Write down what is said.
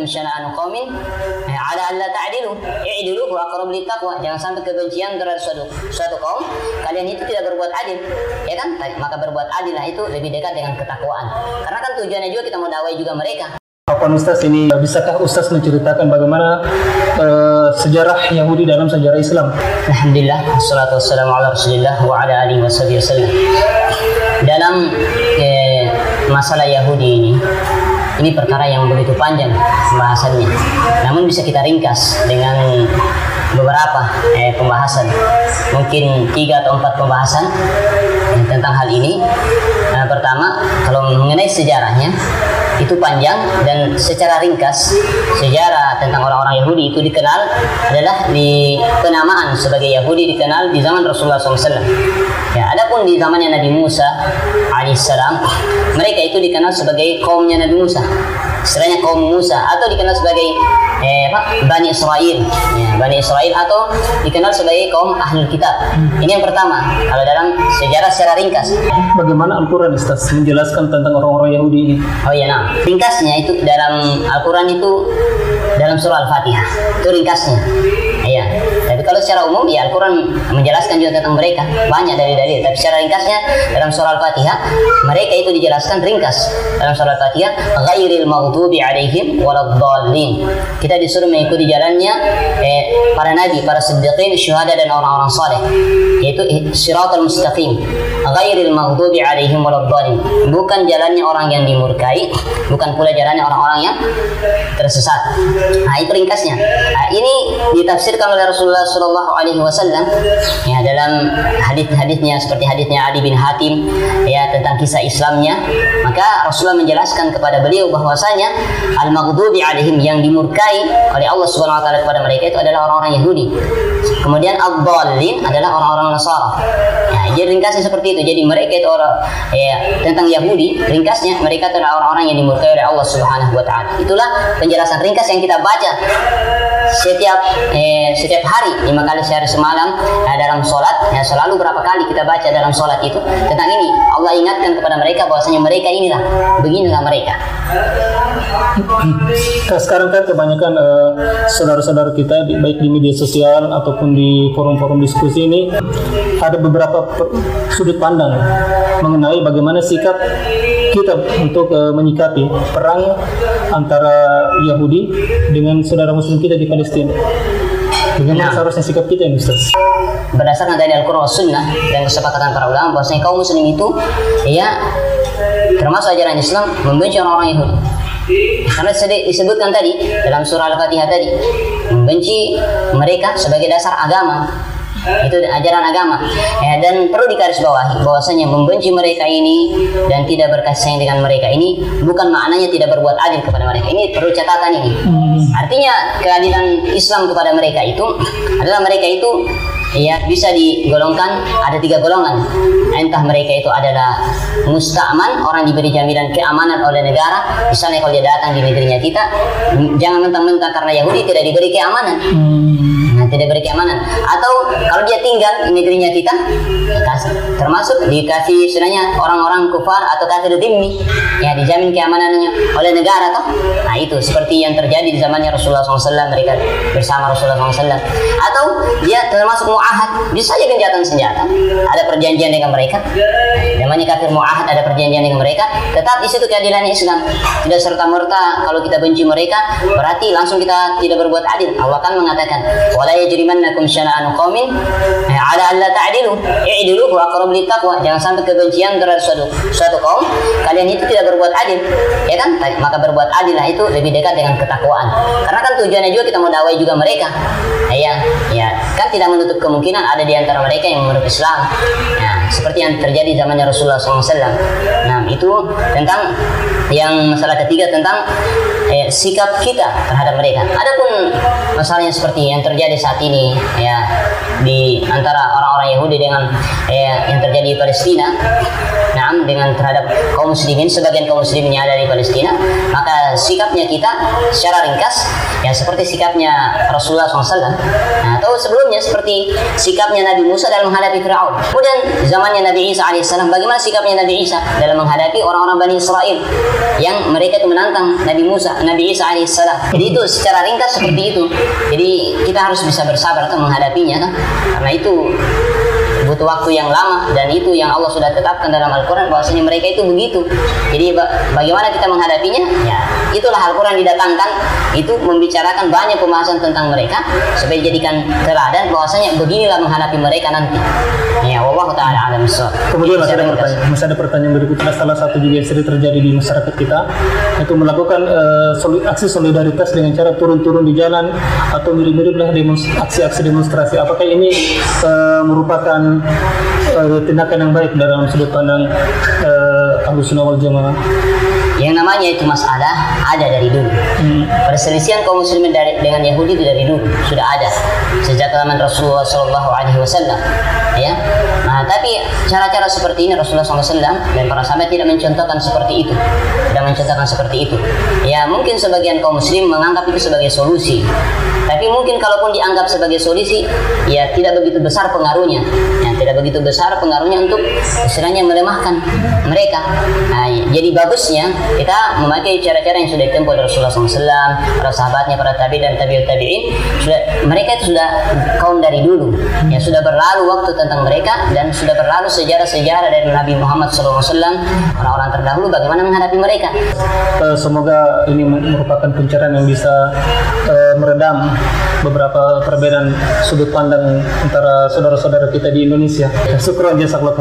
yajrimannakum syana'anu qaumin ala alla ta'dilu i'dilu wa aqrabu littaqwa jangan sampai kebencian terhadap suatu suatu kaum. Kalian itu tidak berbuat adil ya kan? Maka berbuat adil lah itu lebih dekat dengan ketakwaan. Karena kan tujuannya juga kita mau dakwai juga mereka. Afwan Ustaz ini bisakah Ustaz menceritakan bagaimana eh, sejarah Yahudi dalam sejarah Islam? Alhamdulillah wassalatu wassalamu ala rasulillah wa ala alihi wasallam. Dalam eh, masalah Yahudi ini ini perkara yang begitu panjang pembahasannya. Namun bisa kita ringkas dengan beberapa eh, pembahasan. Mungkin tiga atau empat pembahasan eh, tentang hal ini. Nah, pertama kalau mengenai sejarahnya itu panjang dan secara ringkas sejarah tentang orang-orang Yahudi itu dikenal adalah di penamaan sebagai Yahudi dikenal di zaman Rasulullah SAW. Ya, adapun di zamannya Nabi Musa alaihissalam mereka itu dikenal sebagai kaumnya Nabi Musa. Istilahnya kaum Musa atau dikenal sebagai eh? Bani Israel. Ya, Bani Israel atau dikenal sebagai kaum ahlul kitab. Ini yang pertama kalau dalam sejarah secara ringkas. Bagaimana Al-Quran Ustaz menjelaskan tentang orang-orang Yahudi ini? Oh iya, nah. Ringkasnya itu dalam Al-Quran itu dalam surah Al-Fatihah. Itu ringkasnya. Iya. Tapi kalau secara umum ya Al-Quran menjelaskan juga tentang mereka. Banyak dari dalil. Tapi secara ringkasnya dalam surah Al-Fatihah mereka itu dijelaskan ringkas dalam surah Al-Fatihah ghairil maghdubi alaihim waladdallin. Kita disuruh mengikuti jalannya eh, para nabi, para siddiqin, syuhada dan orang-orang saleh. Yaitu siratal mustaqim. Ghairil maghdubi alaihim waladdallin. Bukan jalannya orang yang dimurkai, bukan pula jalannya orang-orang yang tersesat. Nah, itu ringkasnya. Nah, ini ditafsirkan oleh Rasulullah Shallallahu Alaihi Wasallam ya dalam hadis-hadisnya seperti hadisnya Ali bin Hatim ya tentang kisah Islamnya. Maka Rasulullah menjelaskan kepada beliau bahwasanya al-maghdubi alaihim yang dimurkai oleh Allah Subhanahu Wa Taala kepada mereka itu adalah orang-orang Yahudi. Kemudian ad-dallin adalah orang-orang Nasara. Jadi ringkasnya seperti itu. Jadi mereka itu orang ya tentang Yahudi, ringkasnya mereka adalah orang-orang yang dimurkai oleh Allah Subhanahu wa taala. Itulah penjelasan ringkas yang kita baca setiap eh, setiap hari lima kali sehari semalam dalam sholat ya selalu berapa kali kita baca dalam sholat itu tentang ini Allah ingatkan kepada mereka bahwasanya mereka inilah beginilah mereka Nah, sekarang kan kebanyakan eh, saudara-saudara kita di- baik di media sosial ataupun di forum-forum diskusi ini ada beberapa sudut pandang mengenai bagaimana sikap kita untuk eh, menyikapi perang antara Yahudi dengan saudara Muslim kita di Palestina. Bagaimana Nah. seharusnya sikap kita ini Ustaz? berdasarkan dari Al-Quran dan Sunnah dan kesepakatan para ulama bahwasanya kaum muslim itu ya termasuk ajaran Islam membenci orang-orang Yahudi karena disebutkan tadi dalam surah Al-Fatihah tadi membenci mereka sebagai dasar agama itu ajaran agama. Ya, dan perlu digarisbawahi bahwasanya membenci mereka ini dan tidak berkasih sayang dengan mereka ini bukan maknanya tidak berbuat adil kepada mereka. Ini perlu catatan ini artinya keadilan Islam kepada mereka itu adalah mereka itu ya bisa digolongkan. Ada tiga golongan. Entah mereka itu adalah musta'man orang diberi jaminan keamanan oleh negara. Misalnya kalau dia datang di negerinya kita jangan mentang-mentang karena Yahudi tidak diberi keamanan. Nah, tidak beri keamanan. Atau kalau dia tinggal di negerinya kita termasuk dikasih istilahnya orang-orang kufar atau kafir dimmi. Ya dijamin keamanannya oleh negara toh. Nah itu seperti yang terjadi di zamannya Rasulullah SAW mereka bersama Rasulullah SAW atau dia termasuk muahad. Bisa saja gencatan senjata. Ada perjanjian dengan mereka. Namanya kafir muahad ada perjanjian dengan mereka. Tetap di situ keadilan Islam tidak serta merta kalau kita benci mereka berarti langsung kita tidak berbuat adil. Allah kan mengatakan wala yajrimannakum syana'anu qaumin ala alla ta'dilu. I'dilu wa aqrabu littaqwa. Jangan sampai kebencian terhadap suatu suatu kaum. Kalian itu tidak berbuat adil. Ya kan? Maka berbuat adil lah itu lebih dekat dengan ketakwaan. Karena kan tujuannya juga kita mau dakwai juga mereka. Ya ya kan tidak menutup kemungkinan ada di antara mereka yang memeluk Islam ya seperti yang terjadi zamannya Rasulullah SAW nah itu tentang yang masalah ketiga tentang eh, sikap kita terhadap mereka. Adapun masalahnya seperti yang terjadi saat ini ya di antara orang-orang Yahudi dengan eh, yang terjadi di Palestina, nah dengan terhadap kaum muslimin sebagian kaum muslimin yang ada di Palestina, maka sikapnya kita secara ringkas ya seperti sikapnya Rasulullah SAW. Nah, atau sebelumnya seperti sikapnya Nabi Musa dalam menghadapi Fir'aun. Kemudian zamannya Nabi Isa alaihissalam, bagaimana sikapnya Nabi Isa dalam menghadapi orang-orang Bani Israel yang mereka itu menantang Nabi Musa, Nabi Isa alaihissalam. Jadi itu secara ringkas seperti itu. Jadi kita harus bisa bersabar atau menghadapinya kan. Karena itu butuh waktu yang lama dan itu yang Allah sudah tetapkan dalam Al-Quran bahwasanya mereka itu begitu. Jadi ba bagaimana kita menghadapinya? Ya itulah Al-Quran didatangkan. Itu membicarakan banyak pembahasan tentang mereka supaya dijadikan teladan bahwasanya beginilah menghadapi mereka nanti. Ya Allah alam kemudian masih ada pertanyaan masih ada pertanyaan berikutnya salah satu juga yang sering terjadi di masyarakat kita itu melakukan uh, soli aksi solidaritas dengan cara turun-turun di jalan atau mirip-mirip lah aksi-aksi demonstrasi. Apakah ini uh, merupakan uh, tindakan yang baik dalam sudut pandang uh, Ahlus Sunnah wal Jamaah? Yang namanya itu masalah ada dari dulu. Hmm. Perselisihan kaum muslimin dari, dengan Yahudi itu dari dulu sudah ada sejak zaman Rasulullah Shallallahu Alaihi Wasallam. Ya, nah tapi cara-cara seperti ini Rasulullah SAW dan para sahabat tidak mencontohkan seperti itu, tidak mencontohkan seperti itu. Ya mungkin sebagian kaum muslim menganggap itu sebagai solusi, tapi mungkin kalaupun dianggap sebagai solusi, ya tidak begitu besar pengaruhnya, yang tidak begitu besar pengaruhnya untuk istilahnya melemahkan mereka. Nah, jadi bagusnya kita memakai cara-cara yang sudah ditempuh oleh Rasulullah SAW, para sahabatnya, para tabi dan tabiut tabiin, sudah mereka itu sudah kaum dari dulu, ya sudah berlalu waktu tentang mereka dan sudah berlalu sejarah-sejarah dari Nabi Muhammad SAW, orang-orang terdahulu bagaimana menghadapi mereka. Uh, semoga ini merupakan pencerahan yang bisa uh, meredam beberapa perbedaan sudut pandang antara saudara-saudara kita di Indonesia. Syukur jasa Allah